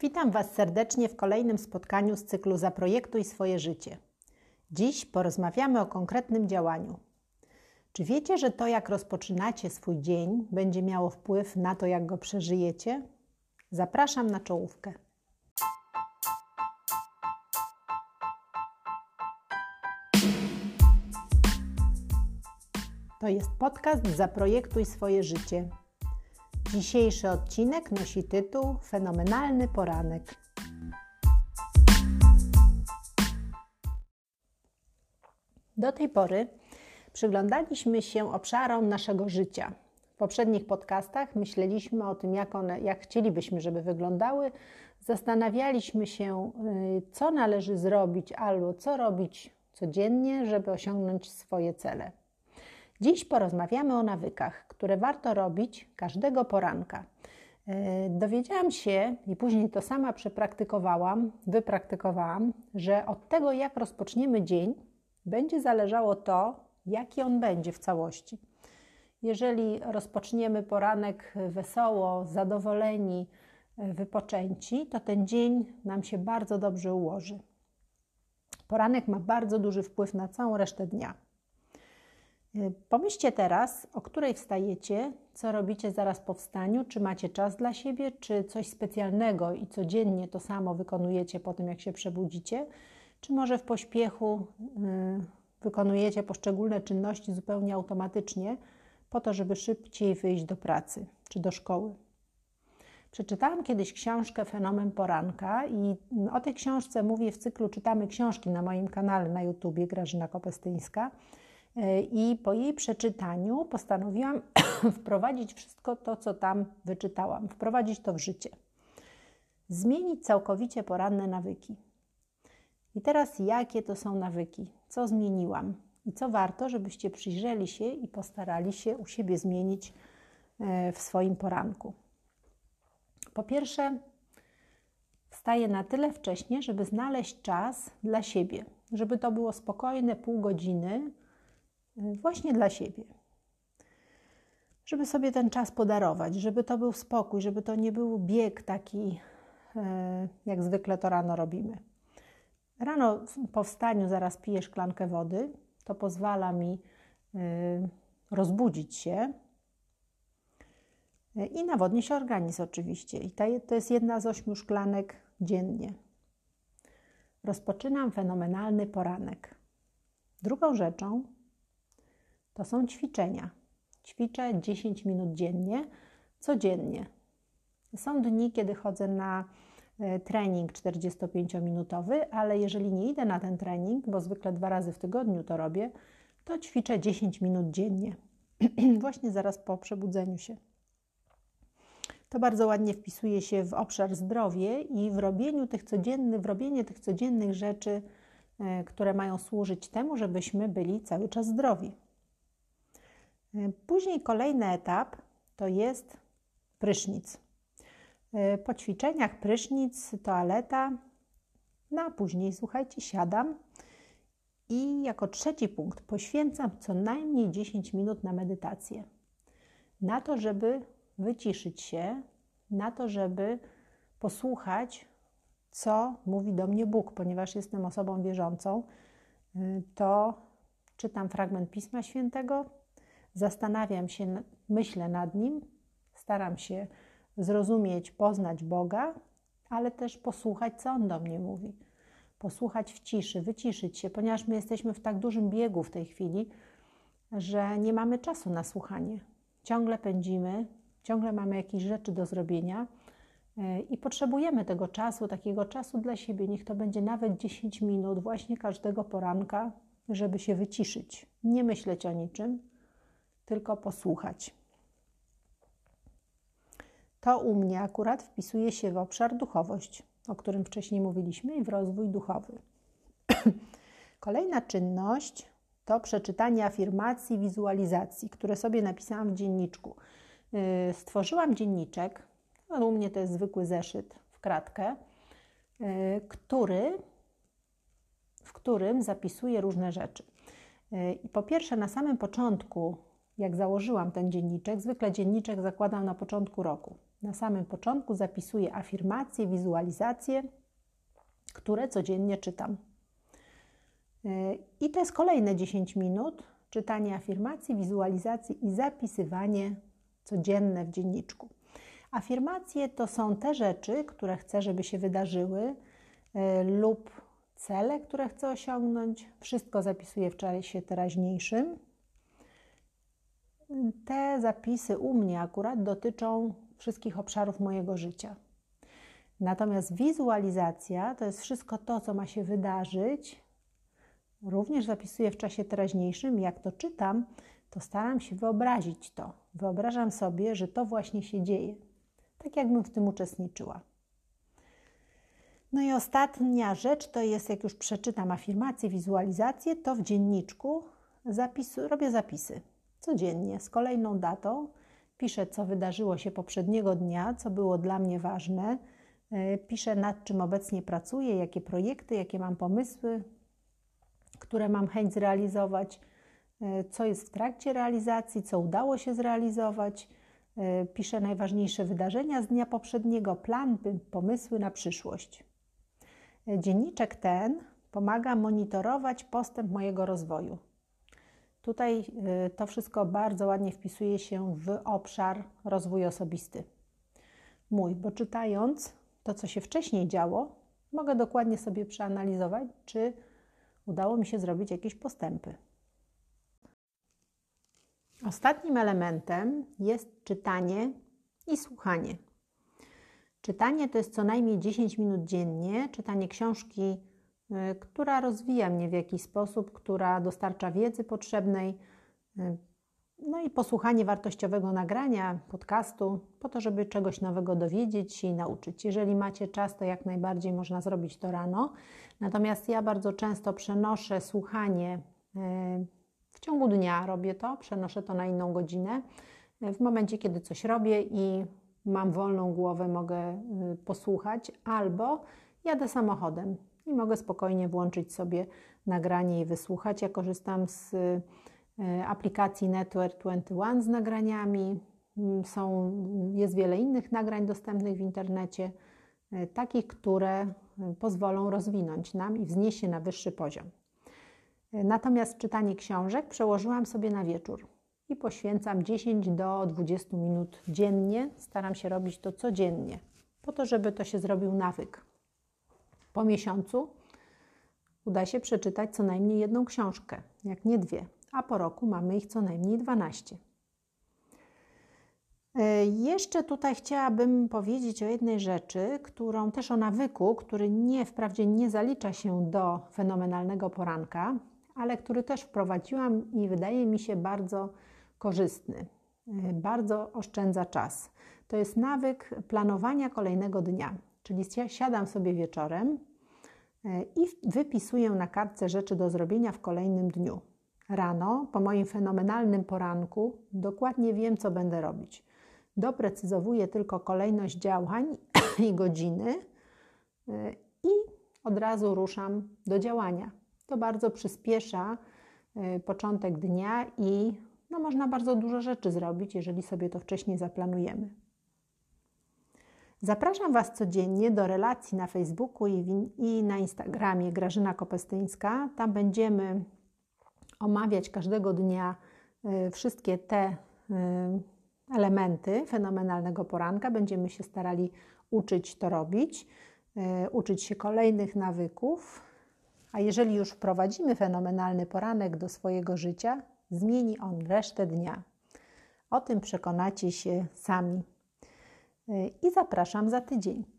Witam Was serdecznie w kolejnym spotkaniu z cyklu Zaprojektuj swoje życie. Dziś porozmawiamy o konkretnym działaniu. Czy wiecie, że to, jak rozpoczynacie swój dzień, będzie miało wpływ na to, jak go przeżyjecie? Zapraszam na czołówkę. To jest podcast Zaprojektuj swoje życie. Dzisiejszy odcinek nosi tytuł Fenomenalny poranek. Do tej pory przyglądaliśmy się obszarom naszego życia. W poprzednich podcastach myśleliśmy o tym, jak, one, jak chcielibyśmy, żeby wyglądały. Zastanawialiśmy się, y, co należy zrobić albo co robić codziennie, żeby osiągnąć swoje cele. Dziś porozmawiamy o nawykach, które warto robić każdego poranka. E, dowiedziałam się i później to sama przepraktykowałam, wypraktykowałam, że od tego, jak rozpoczniemy dzień, będzie zależało to, jaki on będzie w całości. Jeżeli rozpoczniemy poranek wesoło, zadowoleni, wypoczęci, to ten dzień nam się bardzo dobrze ułoży. Poranek ma bardzo duży wpływ na całą resztę dnia. Y, pomyślcie teraz, o której wstajecie, co robicie zaraz po wstaniu, czy macie czas dla siebie, czy coś specjalnego i codziennie to samo wykonujecie po tym, jak się przebudzicie, czy może w pośpiechu y, wykonujecie poszczególne czynności zupełnie automatycznie, po to, żeby szybciej wyjść do pracy czy do szkoły. Przeczytałam kiedyś książkę Fenomen Poranka i o tej książce mówię w cyklu Czytamy książki na moim kanale na YouTubie Grażyna Kopestyńska. I po jej przeczytaniu postanowiłam wprowadzić wszystko to, co tam wyczytałam, wprowadzić to w życie. Zmienić całkowicie poranne nawyki. I teraz jakie to są nawyki? Co zmieniłam? I co warto, żebyście przyjrzeli się i postarali się u siebie zmienić e, w swoim poranku? Po pierwsze, wstaję na tyle wcześnie, żeby znaleźć czas dla siebie, żeby to było spokojne pół godziny właśnie dla siebie. Żeby sobie ten czas podarować, żeby to był spokój, żeby to nie był bieg taki, e, jak zwykle to rano robimy. Rano po wstaniu zaraz piję szklankę wody. To pozwala mi e, rozbudzić się i nawodni się organizm oczywiście. I to jest jedna z ośmiu szklanek dziennie. Rozpoczynam fenomenalny poranek. Drugą rzeczą to są ćwiczenia. Ćwiczę 10 minut dziennie, codziennie. Są dni, kiedy chodzę na e, trening 45-minutowy, ale jeżeli nie idę na ten trening, bo zwykle dwa razy w tygodniu to robię, to ćwiczę 10 minut dziennie, właśnie zaraz po przebudzeniu się. To bardzo ładnie wpisuje się w obszar zdrowie i w robieniu tych codziennych, w robienie tych codziennych rzeczy, e, które mają służyć temu, żebyśmy byli cały czas zdrowi. Później kolejny etap to jest prysznic. Po ćwiczeniach prysznic, toaleta, no a później, słuchajcie, siadam i jako trzeci punkt poświęcam co najmniej 10 minut na medytację. Na to, żeby wyciszyć się, na to, żeby posłuchać, co mówi do mnie Bóg, ponieważ jestem osobą wierzącą, to czytam fragment Pisma Świętego, zastanawiam się, myślę nad nim, staram się zrozumieć, poznać Boga, ale też posłuchać, co On do mnie mówi. Posłuchać w ciszy, wyciszyć się, ponieważ my jesteśmy w tak dużym biegu w tej chwili, że nie mamy czasu na słuchanie. Ciągle pędzimy, ciągle mamy jakieś rzeczy do zrobienia e, i potrzebujemy tego czasu, takiego czasu dla siebie. Niech to będzie nawet 10 minut, właśnie każdego poranka, żeby się wyciszyć, nie myśleć o niczym, tylko posłuchać. To u mnie akurat wpisuje się w obszar duchowość, o którym wcześniej mówiliśmy, i w rozwój duchowy. Kolejna czynność to przeczytanie afirmacji, wizualizacji, które sobie napisałam w dzienniczku. Y, stworzyłam dzienniczek, no u mnie to jest zwykły zeszyt w kratkę, y, który, w którym zapisuję różne rzeczy. Y, I po pierwsze, na samym początku jak założyłam ten dzienniczek, zwykle dzienniczek zakładam na początku roku. Na samym początku zapisuję afirmacje, wizualizacje, które codziennie czytam. I to jest kolejne 10 minut czytanie afirmacji, wizualizacji i zapisywanie codzienne w dzienniczku. Afirmacje to są te rzeczy, które chcę, żeby się wydarzyły, e, lub cele, które chcę osiągnąć. Wszystko zapisuję w czasie teraźniejszym. Te zapisy u mnie akurat dotyczą wszystkich obszarów mojego życia. Natomiast wizualizacja to jest wszystko to, co ma się wydarzyć. Również zapisuję w czasie teraźniejszym. Jak to czytam, to staram się wyobrazić to. Wyobrażam sobie, że to właśnie się dzieje tak jakbym w tym uczestniczyła. No i ostatnia rzecz to jest, jak już przeczytam afirmację, wizualizację, to w dzienniczku zapisu, robię zapisy codziennie z kolejną datą. Piszę, co wydarzyło się poprzedniego dnia, co było dla mnie ważne. E, piszę, nad czym obecnie pracuję, jakie projekty, jakie mam pomysły, które mam chęć zrealizować, e, co jest w trakcie realizacji, co udało się zrealizować E, piszę najważniejsze wydarzenia z dnia poprzedniego, plan, pomysły na przyszłość. Dzienniczek ten pomaga monitorować postęp mojego rozwoju. Tutaj e, to wszystko bardzo ładnie wpisuje się w obszar rozwój osobisty. Mój, bo czytając to, co się wcześniej działo, mogę dokładnie sobie przeanalizować, czy udało mi się zrobić jakieś postępy. Ostatnim elementem jest czytanie i słuchanie. Czytanie to jest co najmniej 10 minut dziennie, czytanie książki, y, która rozwija mnie w jakiś sposób, która dostarcza wiedzy potrzebnej, y, no i posłuchanie wartościowego nagrania, podcastu, po to, żeby czegoś nowego dowiedzieć się i nauczyć. Jeżeli macie czas, to jak najbardziej można zrobić to rano. Natomiast ja bardzo często przenoszę słuchanie y, w ciągu dnia robię to, przenoszę to na inną godzinę. W momencie, kiedy coś robię i mam wolną głowę, mogę posłuchać, albo jadę samochodem i mogę spokojnie włączyć sobie nagranie i wysłuchać. Ja korzystam z y, aplikacji Network 21 z nagraniami. Mm, są, jest wiele innych nagrań dostępnych w internecie, y, takich, które pozwolą rozwinąć nam i wznieść się na wyższy poziom. Natomiast czytanie książek przełożyłam sobie na wieczór i poświęcam 10 do 20 minut dziennie. Staram się robić to codziennie, po to, żeby to się zrobił nawyk. Po miesiącu uda się przeczytać co najmniej jedną książkę, jak nie dwie, a po roku mamy ich co najmniej 12. E, jeszcze tutaj chciałabym powiedzieć o jednej rzeczy, którą też o nawyku, który nie, wprawdzie nie zalicza się do fenomenalnego poranka, ale który też wprowadziłam i wydaje mi się bardzo korzystny. E, bardzo oszczędza czas. To jest nawyk planowania kolejnego dnia, czyli siadam sobie wieczorem e, i wypisuję na kartce rzeczy do zrobienia w kolejnym dniu. Rano, po moim fenomenalnym poranku, dokładnie wiem, co będę robić. Doprecyzowuję tylko kolejność działań i godziny e, i od razu ruszam do działania. To bardzo przyspiesza y, początek dnia i no, można bardzo dużo rzeczy zrobić, jeżeli sobie to wcześniej zaplanujemy. Zapraszam Was codziennie do relacji na Facebooku i, i na Instagramie Grażyna Kopestyńska. Tam będziemy omawiać każdego dnia y, wszystkie te y, elementy fenomenalnego poranka. Będziemy się starali uczyć to robić, uczyć się kolejnych nawyków, a jeżeli już wprowadzimy fenomenalny poranek do swojego życia, zmieni on resztę dnia. O tym przekonacie się sami. I zapraszam za tydzień.